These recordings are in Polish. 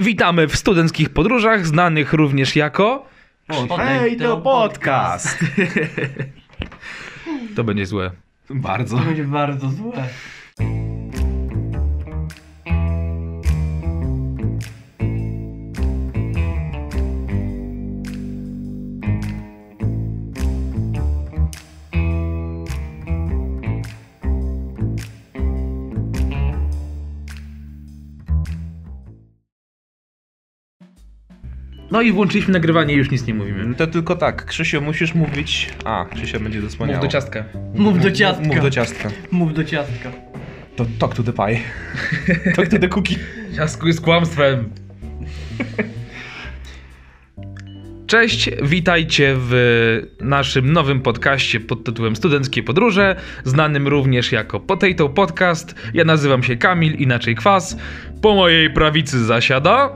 Witamy w studenckich podróżach, znanych również jako. Hej, to podcast! To będzie złe. Bardzo. To będzie bardzo złe. No i włączyliśmy nagrywanie i już nic nie mówimy. To tylko tak, Krzysio, musisz mówić... A, Krzysia będzie dosłaniał. Mów do ciastka. Mów do ciastka. Mów do ciastka. Mów do ciastka. To talk to the pie. talk to the cookie. Ciastku jest kłamstwem. Cześć, witajcie w naszym nowym podcaście pod tytułem Studenckie Podróże, znanym również jako Potato Podcast. Ja nazywam się Kamil, inaczej Kwas. Po mojej prawicy zasiada,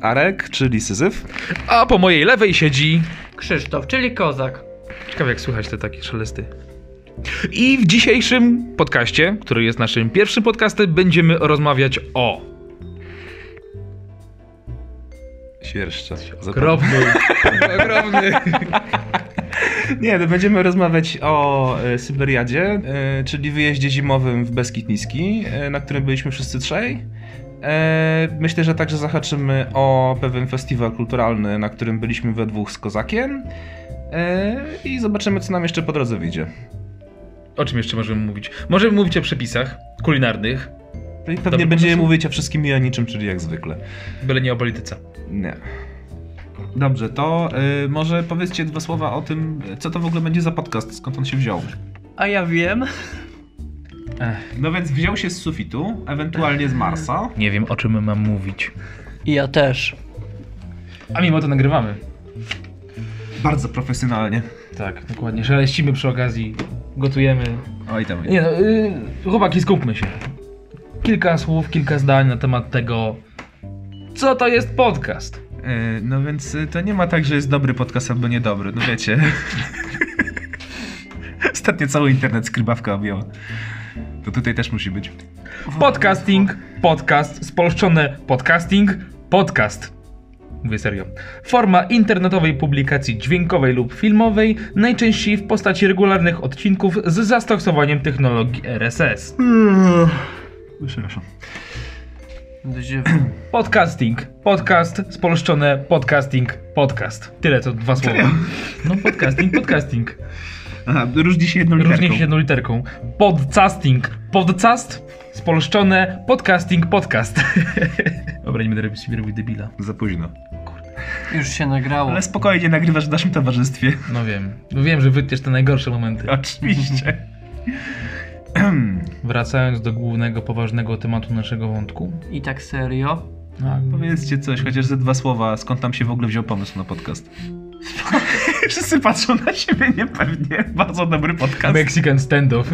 Arek, czyli Syzyf. a po mojej lewej siedzi... Krzysztof, czyli kozak. Ciekawe jak słychać te takie szelesty. I w dzisiejszym podcaście, który jest naszym pierwszym podcastem, będziemy rozmawiać o... Świerszcza. Okropny. Okropny. Nie, to będziemy rozmawiać o e, Syberiadzie, e, czyli wyjeździe zimowym w Beskid Niski, e, na którym byliśmy wszyscy trzej. E, myślę, że także zahaczymy o pewien festiwal kulturalny, na którym byliśmy we dwóch z Kozakiem. E, I zobaczymy, co nam jeszcze po drodze wyjdzie. O czym jeszcze możemy mówić? Możemy mówić o przepisach kulinarnych, No I Dobry pewnie będziemy pomysł. mówić o wszystkim i o niczym, czyli jak zwykle. byle nie o polityce. Nie. Dobrze, to y, może powiedzcie dwa słowa o tym, co to w ogóle będzie za podcast, skąd on się wziął. A ja wiem. No więc wziął się z sufitu, ewentualnie z Marsa. Nie wiem, o czym mam mówić. I ja też. A mimo to nagrywamy. Bardzo profesjonalnie. Tak, dokładnie. Szeleścimy przy okazji, gotujemy. Oj tam. Nie no, yy, chłopaki, skupmy się. Kilka słów, kilka zdań na temat tego, co to jest podcast. Y, no więc y, to nie ma tak, że jest dobry podcast albo niedobry, no wiecie. Ostatnio cały internet skrybawka objęła. To tutaj też musi być. Podcasting, podcast, spolszczone podcasting, podcast. Mówię serio. Forma internetowej publikacji dźwiękowej lub filmowej, najczęściej w postaci regularnych odcinków z zastosowaniem technologii RSS. Przepraszam. Podcasting, podcast, spolszczone podcasting, podcast. Tyle to dwa słowa. No podcasting, podcasting. Aha, różni się jedną literką. Różni się jedną literką. Podcasting, podcast, spolszczone podcasting, podcast. Dobra, nie będę robić sobie robić debila. Za późno. Już się nagrało. Ale spokojnie, nagrywasz w naszym towarzystwie. No wiem. No wiem, że wytniesz te najgorsze momenty. Oczywiście. Wracając do głównego, poważnego tematu naszego wątku. I tak serio. No, Powiedzcie coś, chociaż ze dwa słowa, skąd tam się w ogóle wziął pomysł na podcast? Wszyscy patrzą na siebie niepewnie. Bardzo dobry podcast. Mexican standoff.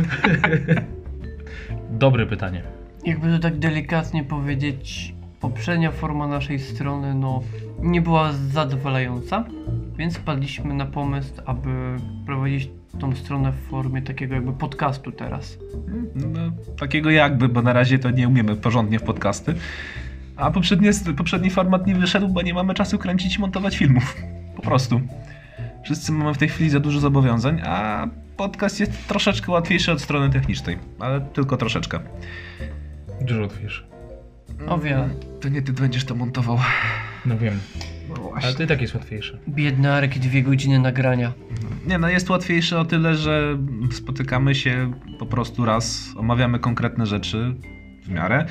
Dobre pytanie. Jakby to tak delikatnie powiedzieć, poprzednia forma naszej strony, no, nie była zadowalająca, więc wpadliśmy na pomysł, aby prowadzić tą stronę w formie takiego jakby podcastu teraz. No, takiego jakby, bo na razie to nie umiemy porządnie w podcasty. A poprzednie, poprzedni format nie wyszedł, bo nie mamy czasu kręcić i montować filmów. Po prostu. Wszyscy mamy w tej chwili za dużo zobowiązań, a podcast jest troszeczkę łatwiejszy od strony technicznej, ale tylko troszeczkę. Dużo łatwiejsze. O wiele. To nie ty będziesz to montował. No wiem. No Ale właśnie. to i tak jest łatwiejsze. Biedny Arek i dwie godziny nagrania. Nie, no jest łatwiejsze o tyle, że spotykamy się po prostu raz, omawiamy konkretne rzeczy w miarę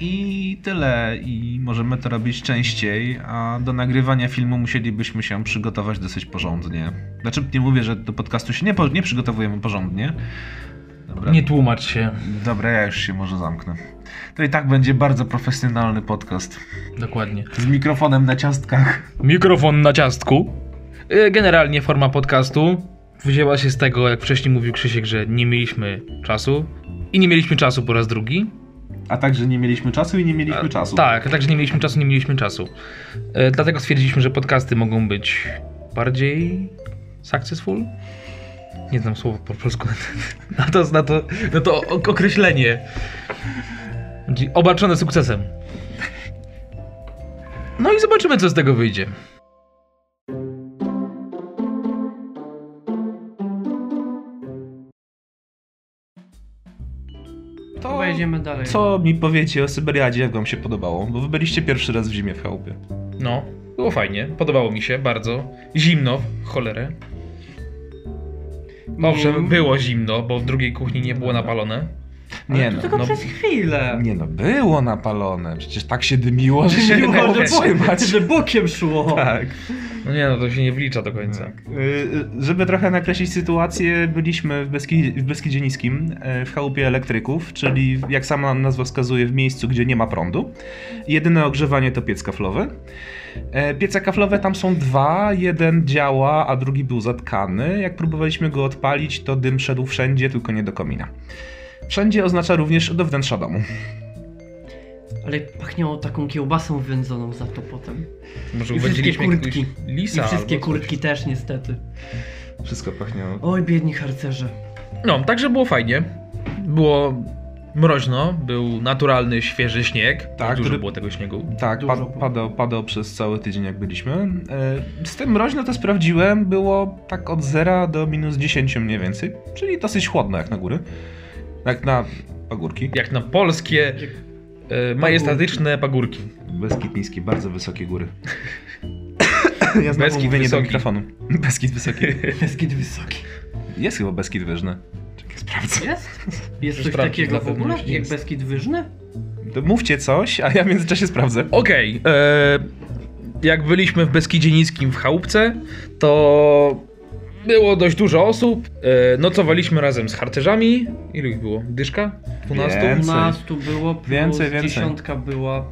i tyle. I możemy to robić częściej, a do nagrywania filmu musielibyśmy się przygotować dosyć porządnie. Znaczy, nie mówię, że do podcastu się nie, nie przygotowujemy porządnie. Dobra. Nie tłumacz się. Dobra, ja już się może zamknę. To i tak będzie bardzo profesjonalny podcast. Dokładnie. Z mikrofonem na ciastkach. Mikrofon na ciastku. Y, Generalnie forma podcastu wzięła się z tego, jak wcześniej mówił Krzysiek, że nie mieliśmy czasu. I nie mieliśmy czasu po raz drugi. A także nie mieliśmy czasu i nie mieliśmy czasu. Tak, a także nie mieliśmy czasu, nie mieliśmy czasu. E, dlatego stwierdziliśmy, że podcasty mogą być bardziej successful. Nie znam słowa po polsku na to, na to, na to ok- określenie. Obarczone sukcesem. No i zobaczymy, co z tego wyjdzie. Jedziemy dalej. co mi powiecie o Syberiadzie, jak wam się podobało? Bo wy byliście pierwszy raz w zimie w chałupie. No, było fajnie. Podobało mi się bardzo. Zimno, w cholerę. Owszem, Mm. było zimno, bo w drugiej kuchni nie było napalone. Nie no, tylko no- przez chwilę. nie no, było napalone. Przecież tak się dymiło, że się nie dało że-. Że bokiem szło. Tak. No nie no, to się nie wlicza do końca. Tak. Y, Żeby trochę nakreślić sytuację, byliśmy w, w Beskidzie Niskim, y, w chałupie elektryków, czyli jak sama nazwa wskazuje, w miejscu, gdzie nie ma prądu. Jedyne ogrzewanie to piec kaflowy. E, Piece kaflowe tam są dwa, jeden działa, a drugi był zatkany. Jak próbowaliśmy go odpalić, to dym szedł wszędzie, tylko nie do komina. Wszędzie oznacza również do wnętrza domu. Ale pachniało taką kiełbasą wędzoną za to potem. Może I wszystkie kurtki. lisa I wszystkie kurtki też niestety. Wszystko pachniało. Oj, biedni harcerze. No, także było fajnie. Było mroźno, był naturalny, świeży śnieg. Tak, Dużo który- było tego śniegu. Tak, Dużo pad, padał, padał przez cały tydzień, jak byliśmy. E, Z tym mroźno to sprawdziłem, było tak od 0 do minus 10 mniej więcej, czyli dosyć chłodno jak na góry. Jak na pagórki. Jak na polskie, majestatyczne pagórki. Beskid niski, bardzo wysokie góry. Ja znowu Beskid mówię nie do wysoki. mikrofonu. Beskid wysoki. Beskid wysoki. Jest chyba Beskid wyżny. Czekaj, sprawdzę. Jest? Jest coś Sprawdź, takiego dla w ogóle? Jak jest. Beskid Wyżny? To mówcie coś, a ja w międzyczasie sprawdzę. Okej, e, jak byliśmy w Beskidzie Niskim w chałupce, to było dość dużo osób. E, nocowaliśmy razem z harcerzami. Ilu ich było? Dyszka? 12? Więcej. 12 było, plus Więcej, więcej. dziesiątka była.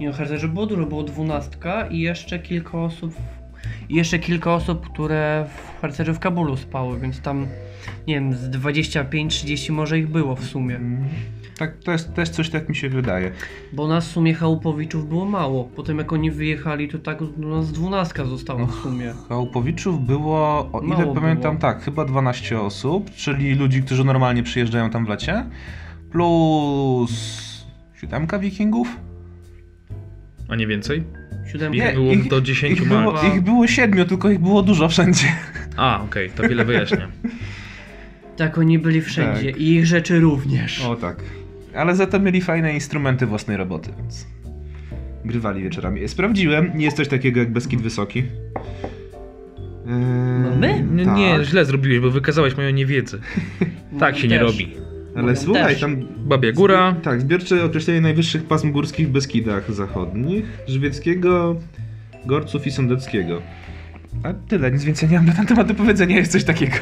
Nie no, harcerzy było dużo, było dwunastka i jeszcze kilka osób. I jeszcze kilka osób, które w harcerzy w Kabulu spały, więc tam nie wiem, z 25-30 może ich było w sumie. Tak, to jest też coś tak mi się wydaje. Bo nas w sumie chałupowiczów było mało. Potem jak oni wyjechali, to tak u nas dwunastka została w sumie. Chałupowiczów było, o ile Mało pamiętam, było. tak, chyba 12 osób, czyli ludzi, którzy normalnie przyjeżdżają tam w lecie, plus siódemka wikingów. A nie więcej? Siódemka. Ich było do 10 ich było, ich było siedmiu, tylko ich było dużo wszędzie. A, okej, to wiele wyjaśnia. Tak, oni byli wszędzie Tak. i ich rzeczy również. O tak. Ale za to mieli fajne instrumenty własnej roboty, więc grywali wieczorami. Sprawdziłem, nie jest coś takiego jak Beskid Wysoki. Eee, No my? Nie, tak. nie, źle zrobiłeś, bo wykazałeś moją niewiedzę. Tak się nie Też. robi. Ale słuchaj, też. tam Babia Góra. Tak, zbiorcze określenie najwyższych pasm górskich w Beskidach Zachodnich, Żywieckiego, Gorców i Sądeckiego. A tyle, nic więcej nie mam na ten temat do powiedzenia, jest coś takiego.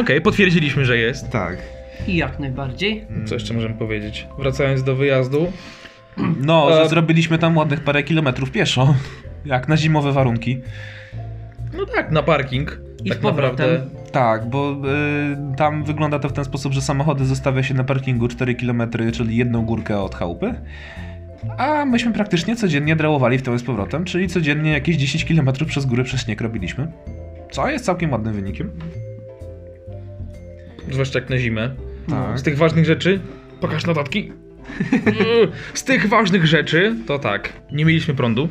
Okej, potwierdziliśmy, że jest. Tak. I jak najbardziej. Co jeszcze możemy powiedzieć? Wracając do wyjazdu. No, E, że zrobiliśmy tam ładnych parę kilometrów pieszo. Jak na zimowe warunki. No tak, na parking. I tak naprawdę. Tak, bo y, tam wygląda to w ten sposób, że samochody zostawia się na parkingu 4 km, czyli jedną górkę od chałupy. A myśmy praktycznie codziennie drałowali w to z powrotem, czyli codziennie jakieś 10 km przez górę przez śnieg robiliśmy. Co jest całkiem ładnym wynikiem. Zwłaszcza jak na zimę. Tak. Z tych ważnych rzeczy. Pokaż notatki. Z tych ważnych rzeczy to tak. Nie mieliśmy prądu.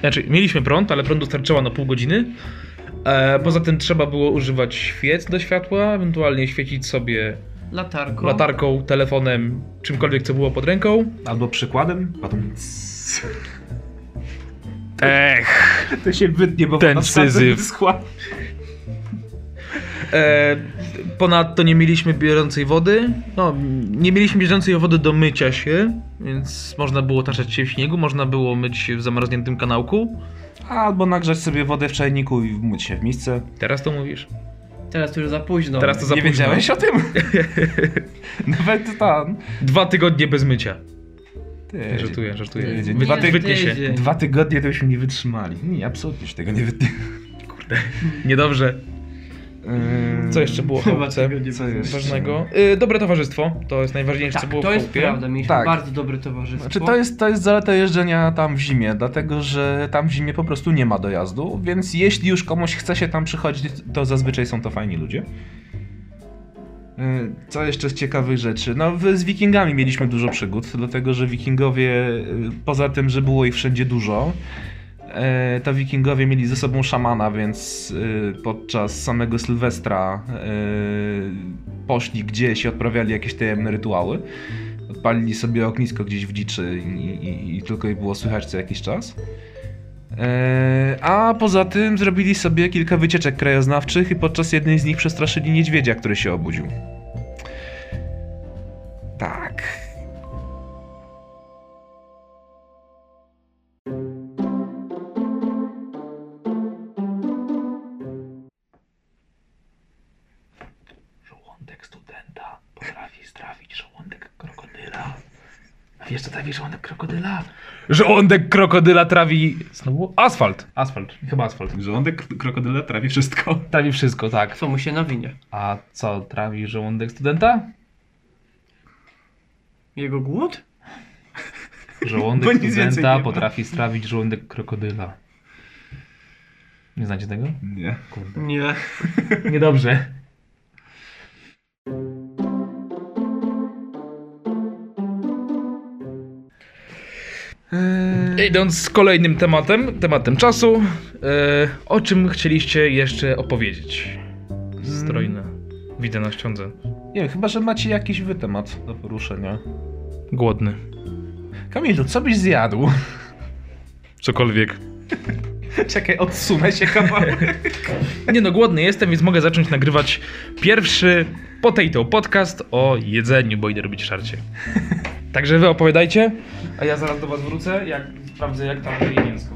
Znaczy, mieliśmy prąd, ale prądu starczyło na pół godziny. E, poza tym trzeba było używać świec do światła, ewentualnie świecić sobie Latarką. latarką, telefonem, czymkolwiek co było pod ręką. Albo przykładem. Potem... Ech. To się wytnie, bo Ten syzyf. E, ponadto nie mieliśmy bieżącej wody. No, nie mieliśmy bieżącej wody do mycia się, więc można było taczać się w śniegu, można było myć się w zamarzniętym kanałku. Albo nagrzać sobie wodę w czajniku i myć się w miejsce. Teraz to mówisz. Teraz to już za późno. Teraz to za Nie późno. wiedziałeś o tym? Nawet tam. Dwa tygodnie bez mycia. Ty, Żartuję, żartuję. Tydzień. Wy, Dwa tygodnie wytnie się. Dwa tygodnie to byśmy nie wytrzymali. Nie, absolutnie się tego nie wytnie. Niedobrze. Yy, Co jeszcze było w Chyba chałupce Co jeszcze? ważnego? Y, dobre towarzystwo, to jest najważniejsze, co Tak, było to w jest chałupie. prawda. Mieliśmy Tak. bardzo dobre towarzystwo. Znaczy to jest, to jest zaleta jeżdżenia tam w zimie, dlatego że tam w zimie po prostu nie ma dojazdu, więc jeśli już komuś chce się tam przychodzić, to zazwyczaj są to fajni ludzie. Y, Co jeszcze z ciekawych rzeczy? No, wy- z Wikingami mieliśmy dużo przygód, dlatego że Wikingowie, y, poza tym, że było ich wszędzie dużo, to Wikingowie mieli ze sobą szamana, więc y, podczas samego Sylwestra y, poszli gdzieś i odprawiali jakieś tajemne rytuały. Odpalili sobie ognisko gdzieś w dziczy i, i, i tylko je było słychać co jakiś czas. E, A poza tym zrobili sobie kilka wycieczek krajoznawczych i podczas jednej z nich przestraszyli niedźwiedzia, który się obudził. Tak. A wiesz co trawi żołądek krokodyla? Żołądek krokodyla trawi... Znowu? Asfalt. Asfalt. Chyba asfalt. Żołądek krokodyla trawi wszystko. Trawi wszystko, tak. Co mu się nawinie? A co trawi żołądek studenta? Jego głód? Bo Żołądek nic więcej nie studenta ma. potrafi strawić żołądek krokodyla. Nie znacie tego? Nie. Kurde. Nie. Niedobrze. Idąc z kolejnym tematem, tematem czasu, e, o czym chcieliście jeszcze opowiedzieć? Strojne. Widzę na ściądze. Nie wiem, chyba, że macie jakiś wy temat do poruszenia. Głodny. Kamilu, co byś zjadł? Cokolwiek. Czekaj, odsunę się kawałek. Nie no, głodny jestem, więc mogę zacząć nagrywać pierwszy Potato Podcast o jedzeniu, bo idę robić szarcie. Także wy opowiadajcie, a ja zaraz do was wrócę, jak sprawdzę jak tam je mięsko.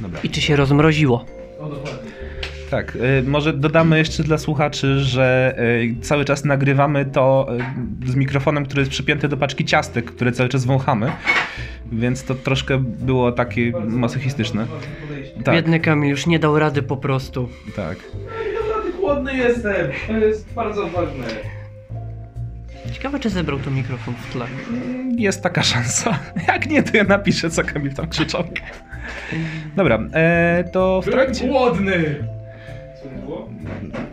Dobra. I czy się rozmroziło? No dokładnie. Tak, y, może dodamy jeszcze dla słuchaczy, że y, cały czas nagrywamy to y, z mikrofonem, który jest przypięty do paczki ciastek, które cały czas wąchamy, więc to troszkę było takie masochistyczne. Tak, Biedny Kamil już nie dał rady po prostu. tak. Naprawdę głodny jestem, to jest bardzo ważne. Ciekawe, czy zebrał tu mikrofon w tle. Jest taka szansa. Jak nie, to ja napiszę, co Kamil tam krzyczał. Dobra, e, to w trakcie... głodny! Słychać było?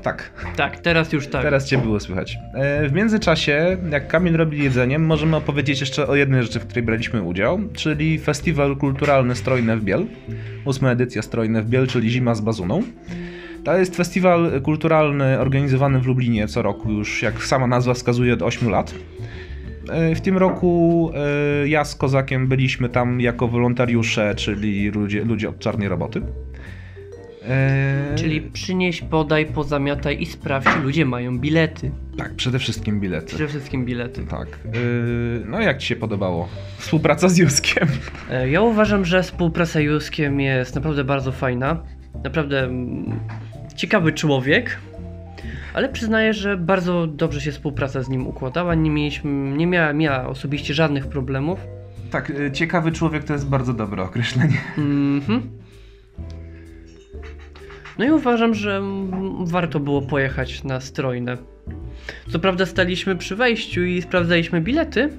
Tak. Tak, teraz już tak. Teraz cię było słychać. E, W międzyczasie, jak Kamil robi jedzenie, możemy opowiedzieć jeszcze o jednej rzeczy, w której braliśmy udział, czyli Festiwal Kulturalny Strojne w Biel. Ósma edycja Strojne w Biel, czyli Zima z Bazuną. To jest festiwal kulturalny organizowany w Lublinie co roku, już jak sama nazwa wskazuje, od 8 lat. E, W tym roku e, ja z Kozakiem byliśmy tam jako wolontariusze, czyli ludzie, ludzie od czarnej roboty. E, Czyli przynieś, podaj, pozamiataj i sprawdź, czy ludzie mają bilety. Tak, przede wszystkim bilety. Przede wszystkim bilety. Tak. No jak ci się podobało? Współpraca z Juskiem. Ja uważam, że współpraca z Juskiem jest naprawdę bardzo fajna. Naprawdę mm, ciekawy człowiek. Ale przyznaję, że bardzo dobrze się współpraca z nim układała. Nie mieliśmy, nie miała, miała osobiście żadnych problemów. Tak, yy, ciekawy człowiek to jest bardzo dobre określenie. Mhm. No i uważam, że warto było pojechać na strojne. Co prawda staliśmy przy wejściu i sprawdzaliśmy bilety,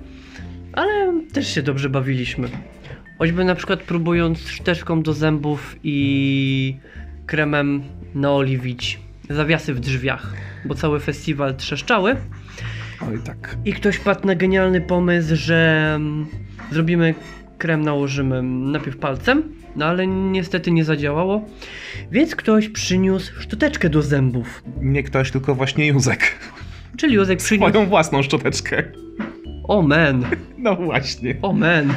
ale też się dobrze bawiliśmy. Choćby na przykład próbując szczoteczką do zębów i kremem naoliwić zawiasy w drzwiach, bo cały festiwal trzeszczały. Oj tak. I ktoś padł na genialny pomysł, że mm, zrobimy krem, nałożymy najpierw palcem, no ale niestety nie zadziałało. Więc ktoś przyniósł szczoteczkę do zębów. Nie ktoś, tylko właśnie Józek. Czyli Józek przyniósł... Swoją własną szczoteczkę. O man, No właśnie. o man.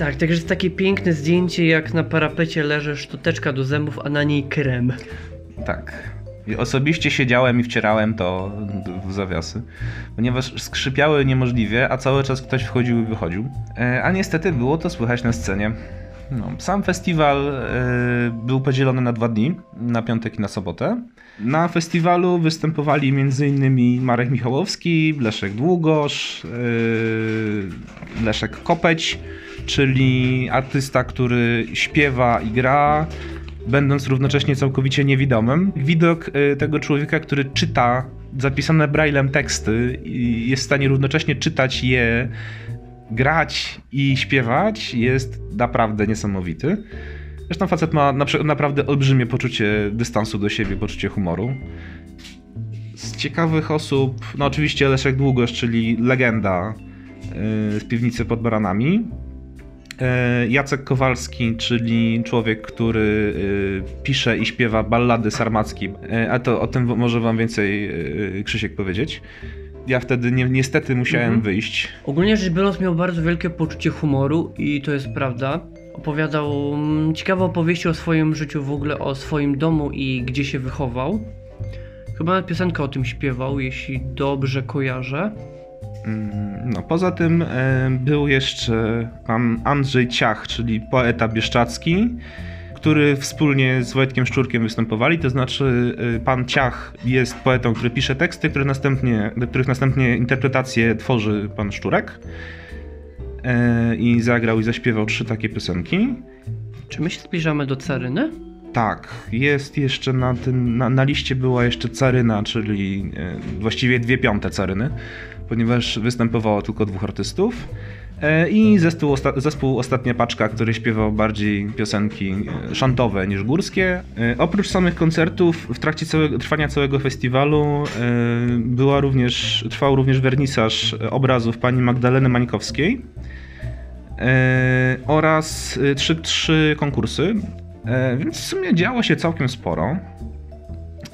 Tak, także jest takie piękne zdjęcie, jak na parapecie leży szczoteczka do zębów, a na niej krem. Tak. I osobiście siedziałem i wcierałem to w zawiasy, ponieważ skrzypiały niemożliwie, a cały czas ktoś wchodził i wychodził. E, A niestety było to słychać na scenie. No, sam festiwal e, był podzielony na dwa dni, na piątek i na sobotę. Na festiwalu występowali m.in. Marek Michałowski, Leszek Długosz, e, Leszek Kopeć, czyli artysta, który śpiewa i gra, będąc równocześnie całkowicie niewidomym. Widok y, tego człowieka, który czyta zapisane braillem teksty i jest w stanie równocześnie czytać je, grać i śpiewać, jest naprawdę niesamowity. Zresztą facet ma na, naprawdę olbrzymie poczucie dystansu do siebie, poczucie humoru. z ciekawych osób, no oczywiście Leszek Długosz, czyli legenda yy, z piwnicy pod baranami. Yy, Jacek Kowalski, czyli człowiek, który yy, pisze i śpiewa ballady sarmackie. Yy, a to o tym może wam więcej Krzysiek powiedzieć. Ja wtedy ni niestety musiałem Mhm. wyjść. Ogólnie rzecz biorąc miał bardzo wielkie poczucie humoru i to jest prawda. Opowiadał mm, ciekawe opowieści o swoim życiu, w ogóle o swoim domu i gdzie się wychował. Chyba nawet piosenkę o tym śpiewał, jeśli dobrze kojarzę. Mm, No, poza tym e, był jeszcze pan Andrzej Ciach, czyli poeta bieszczacki, który wspólnie z Wojtkiem Szczurkiem występowali. To znaczy, e, pan Ciach jest poetą, który pisze teksty, które następnie, do których następnie interpretację tworzy pan Szczurek. E, I zagrał i zaśpiewał trzy takie piosenki. Czy my się zbliżamy do Caryny? Tak, jest jeszcze na, tym, na, na liście była jeszcze Caryna, czyli właściwie dwie piąte Caryny, ponieważ występowało tylko dwóch artystów. E, I zespół, osta- zespół Ostatnia Paczka, który śpiewał bardziej piosenki e, szantowe niż górskie. E, Oprócz samych koncertów, w trakcie całego, trwania całego festiwalu była również, trwał również wernisaż obrazów pani Magdaleny Mańkowskiej oraz trzy, trzy konkursy. Więc w sumie działo się całkiem sporo.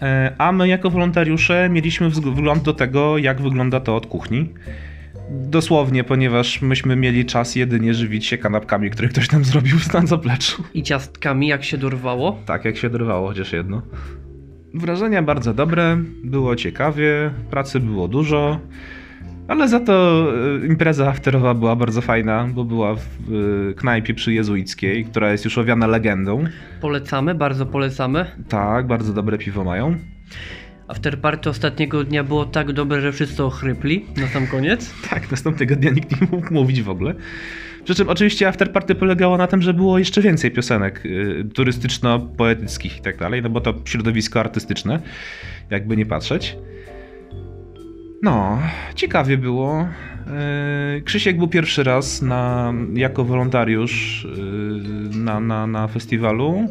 E, A my jako wolontariusze mieliśmy wgląd do tego, jak wygląda to od kuchni. Dosłownie, ponieważ myśmy mieli czas jedynie żywić się kanapkami, które ktoś nam zrobił na zapleczu. I ciastkami, jak się dorwało? Tak, jak się dorwało, chociaż jedno. Wrażenia bardzo dobre, było ciekawie, pracy było dużo, ale za to e, impreza afterowa była bardzo fajna, bo była w e, knajpie przy Jezuickiej, która jest już owiana legendą. Polecamy, bardzo polecamy. Tak, bardzo dobre piwo mają. Afterparty ostatniego dnia było tak dobre, że wszyscy ochrypli na sam koniec. Tak, następnego dnia nikt nie mógł mówić w ogóle. Przy czym oczywiście afterparty polegało na tym, że było jeszcze więcej piosenek y, turystyczno-poetyckich i tak dalej, no bo to środowisko artystyczne, jakby nie patrzeć. No, ciekawie było. Y, Krzysiek był pierwszy raz na, jako wolontariusz y, na, na, na festiwalu.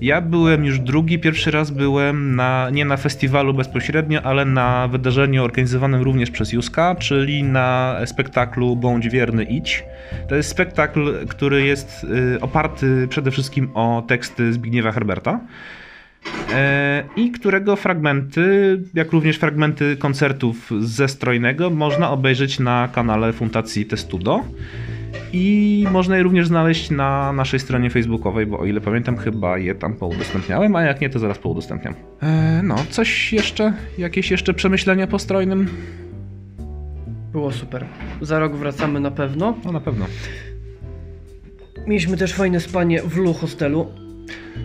Ja byłem już drugi, pierwszy raz byłem na, nie na festiwalu bezpośrednio, ale na wydarzeniu organizowanym również przez Juska, czyli na spektaklu Bądź wierny idź. To jest spektakl, który jest y, oparty przede wszystkim o teksty Zbigniewa Herberta. E, I którego fragmenty, jak również fragmenty koncertów ze strojnego, można obejrzeć na kanale Fundacji Testudo. I można je również znaleźć na naszej stronie facebookowej, bo o ile pamiętam, chyba je tam poudostępniałem, a jak nie, to zaraz poudostępniam. E, no, coś jeszcze? Jakieś jeszcze przemyślenia po strojnym? Było super. Za rok wracamy na pewno. No na pewno. Mieliśmy też fajne spanie w Lu hostelu.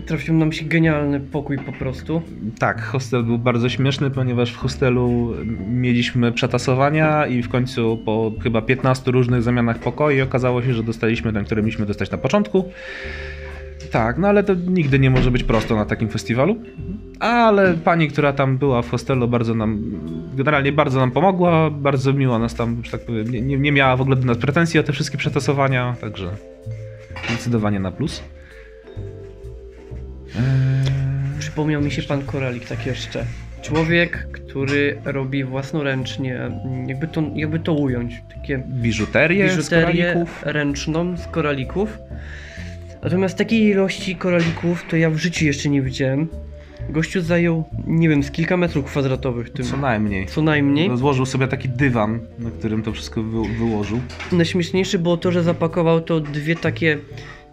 Trafił nam się genialny pokój po prostu. Tak, hostel był bardzo śmieszny, ponieważ w hostelu mieliśmy przetasowania i w końcu po chyba 15 różnych zamianach pokoi okazało się, że dostaliśmy ten, który mieliśmy dostać na początku. Tak, no ale to nigdy nie może być prosto na takim festiwalu. Ale pani, która tam była w hostelu, bardzo nam, generalnie bardzo nam pomogła, bardzo miło nas tam, że tak powiem, nie, nie miała w ogóle do nas pretensji o te wszystkie przetasowania, także zdecydowanie na plus. Eee... Przypomniał mi się pan Koralik tak jeszcze. Człowiek, który robi własnoręcznie, jakby to, jakby to ująć, takie Biżuterię, z biżuterię koralików. ręczną z koralików. Natomiast takiej ilości koralików to ja w życiu jeszcze nie widziałem. Gościu zajął, nie wiem, z kilka metrów kwadratowych tym. Co najmniej. Co najmniej. Złożył sobie taki dywan, na którym to wszystko wy, wyłożył. Najśmieszniejsze było to, że zapakował to dwie takie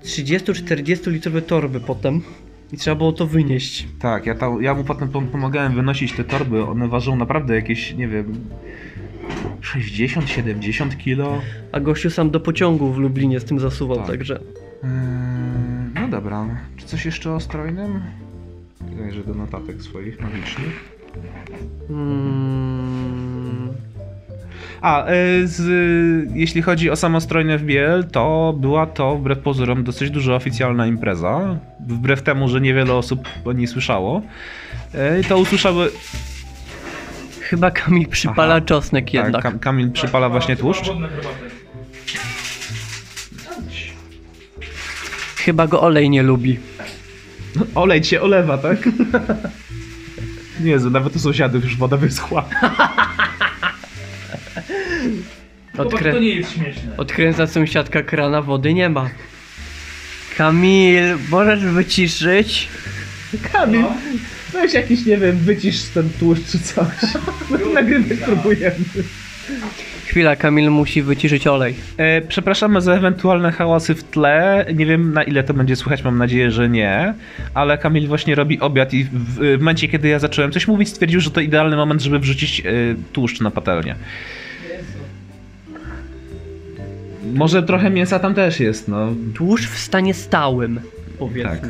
30-40 litrowe torby potem. I trzeba było to wynieść. Tak, ja, tam, ja mu potem pom- pomagałem wynosić te torby. One ważą naprawdę jakieś, nie wiem, 60-70 kilo. A gościu sam do pociągu w Lublinie z tym zasuwał, Tak. także. Eee, no dobra. Czy coś jeszcze o strojnym? Zajrzę do notatek swoich magicznych. Mm, A, e, z, jeśli chodzi o samostrojne w Biel, to była to wbrew pozorom dosyć duża oficjalna impreza. Wbrew temu, że niewiele osób o niej słyszało. E, To usłyszały. chyba Kamil przypala Aha. czosnek jednak. Tak, Kam- Kamil przypala właśnie tłuszcz. Chyba go olej nie lubi. Olej cię olewa, tak? Jezu, nawet u sąsiadów już woda wyschła. Odkrę... To nie jest śmieszne. Odkręca sąsiadka krana, wody nie ma. Kamil, możesz wyciszyć? Kamil, weź jakiś, nie wiem, wycisz ten tłuszcz czy coś. Nagrywać próbujemy. Chwila, Kamil musi wyciszyć olej. E, przepraszamy za ewentualne hałasy w tle. Nie wiem na ile to będzie słychać, mam nadzieję, że nie. Ale Kamil właśnie robi obiad i w, w momencie, kiedy ja zacząłem coś mówić, stwierdził, że to idealny moment, żeby wrzucić e, tłuszcz na patelnię. Może trochę mięsa tam też jest, no. Tłuszcz w stanie stałym, powiedzmy. Tak.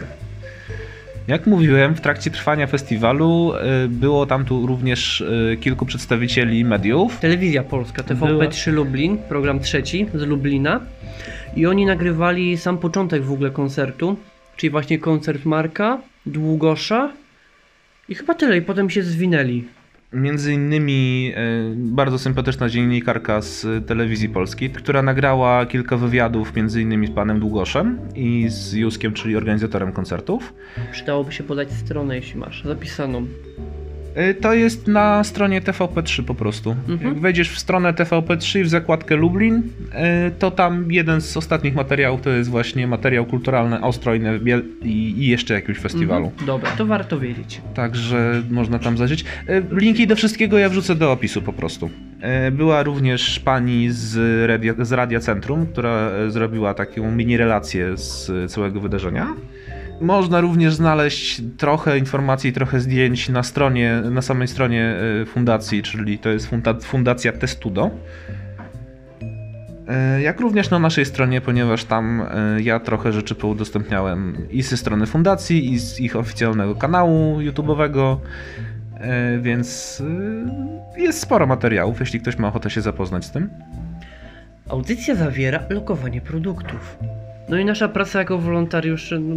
Jak mówiłem, w trakcie trwania festiwalu e, było tam tu również e, kilku przedstawicieli mediów. Telewizja Polska, TVP3 Lublin, program trzeci z Lublina. I oni nagrywali sam początek w ogóle koncertu, czyli właśnie koncert Marka, Długosza i chyba tyle, i potem się zwinęli. Między innymi e, bardzo sympatyczna dziennikarka z telewizji polskiej, która nagrała kilka wywiadów między innymi z panem Długoszem i z Juskiem, czyli organizatorem koncertów. Przydałoby się podać stronę, jeśli masz zapisaną. E, To jest na stronie TVP3 po prostu. Mhm. Jak wejdziesz w stronę TVP3 w zakładkę Lublin, e, to tam jeden z ostatnich materiałów to jest właśnie materiał kulturalny Ostrojny Biel- i jeszcze jakiegoś festiwalu. Mhm. Dobra, to warto wiedzieć. Także można tam zajrzeć. E, Linki do wszystkiego ja wrzucę do opisu po prostu. Była również pani z Radia, z Radia Centrum, która zrobiła taką mini relację z całego wydarzenia. Można również znaleźć trochę informacji, trochę zdjęć na stronie, na samej stronie e, fundacji, czyli to jest funda, fundacja Testudo. E, Jak również na naszej stronie, ponieważ tam e, ja trochę rzeczy poudostępniałem i ze strony fundacji, i z ich oficjalnego kanału YouTube'owego, więc jest sporo materiałów, jeśli ktoś ma ochotę się zapoznać z tym. Audycja zawiera lokowanie produktów. No i nasza praca jako wolontariusze no,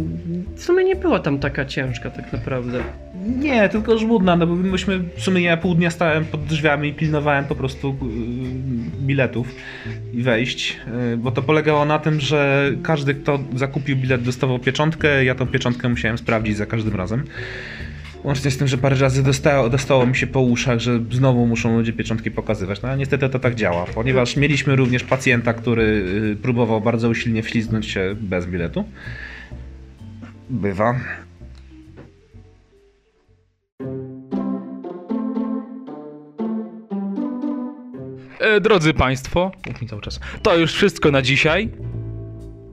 w sumie nie była tam taka ciężka tak naprawdę. Nie, tylko żmudna, no bo myśmy, w sumie ja pół dnia stałem pod drzwiami i pilnowałem po prostu yy, biletów i wejść, yy, bo to polegało na tym, że każdy, kto zakupił bilet dostawał pieczątkę, ja tą pieczątkę musiałem sprawdzić za każdym razem. Łącznie z tym, że parę razy dostało, dostało mi się po uszach, że znowu muszą ludzie pieczątki pokazywać. No ale niestety to tak działa, ponieważ mieliśmy również pacjenta, który yy, próbował bardzo usilnie wślizgnąć się bez biletu. Bywa. E, drodzy Państwo, cały czas. To już wszystko na dzisiaj.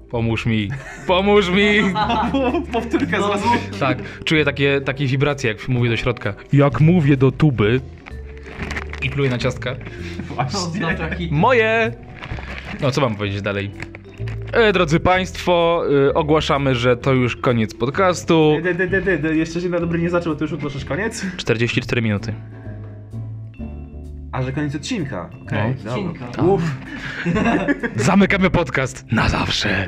Pomóż mi. Pomóż mi. Powtórka zaraz. Tak, czuję takie, takie wibracje, jak mówię do środka. Jak mówię do tuby i pluję na ciastka. Moje! No, co mam powiedzieć dalej? E, drodzy Państwo, e, ogłaszamy, że to już koniec podcastu. De, de, de, de, de. Jeszcze dzień dobry nie zaczął, to już ogłaszasz koniec? 44 minuty. A, że koniec odcinka. Okej, No. Odcinka. dobra. Uff. Zamykamy podcast na zawsze.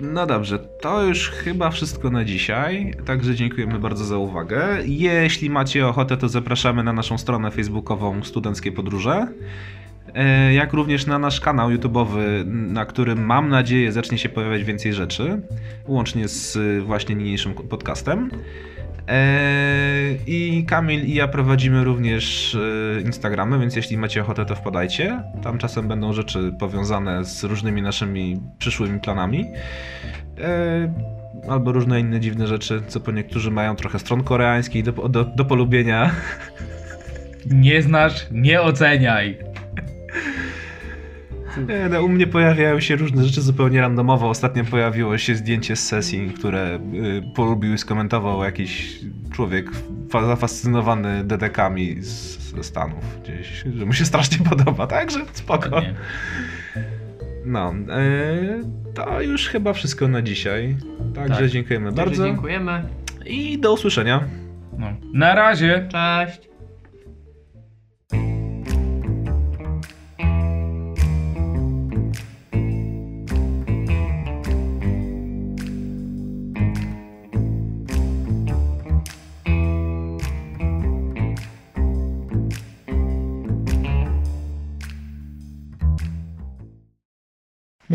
No dobrze, to już chyba wszystko na dzisiaj. Także dziękujemy bardzo za uwagę. Jeśli macie ochotę, to zapraszamy na naszą stronę facebookową Studenckie Podróże. E, Jak również na nasz kanał YouTube'owy, na którym mam nadzieję zacznie się pojawiać więcej rzeczy, łącznie z y, właśnie niniejszym podcastem. E, I Kamil i ja prowadzimy również e, Instagramy, więc jeśli macie ochotę, to wpadajcie. Tam czasem będą rzeczy powiązane z różnymi naszymi przyszłymi planami. E, Albo różne inne dziwne rzeczy, co po niektórzy mają trochę stron koreańskich do, do, do polubienia. Nie znasz, nie oceniaj. E, No, u mnie pojawiają się różne rzeczy zupełnie randomowo. Ostatnio pojawiło się zdjęcie z sesji, które y, polubił i skomentował jakiś człowiek fa- zafascynowany dedekami z, ze Stanów gdzieś, że mu się strasznie podoba, także spoko. No, e, to już chyba wszystko na dzisiaj. Także Tak. dziękujemy Bardzo bardzo dziękujemy. i do usłyszenia. No. Na razie. Cześć.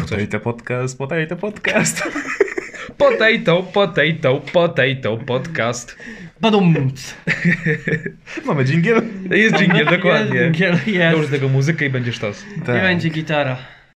Potato podcast, potato podcast. Potato, potato, potato, podcast. Badumc. Mamy dżingiel? Jest dżingiel, dokładnie. Jest, dżingiel, jest. Dołóż do tego muzykę i będzie sztos. I będzie gitara.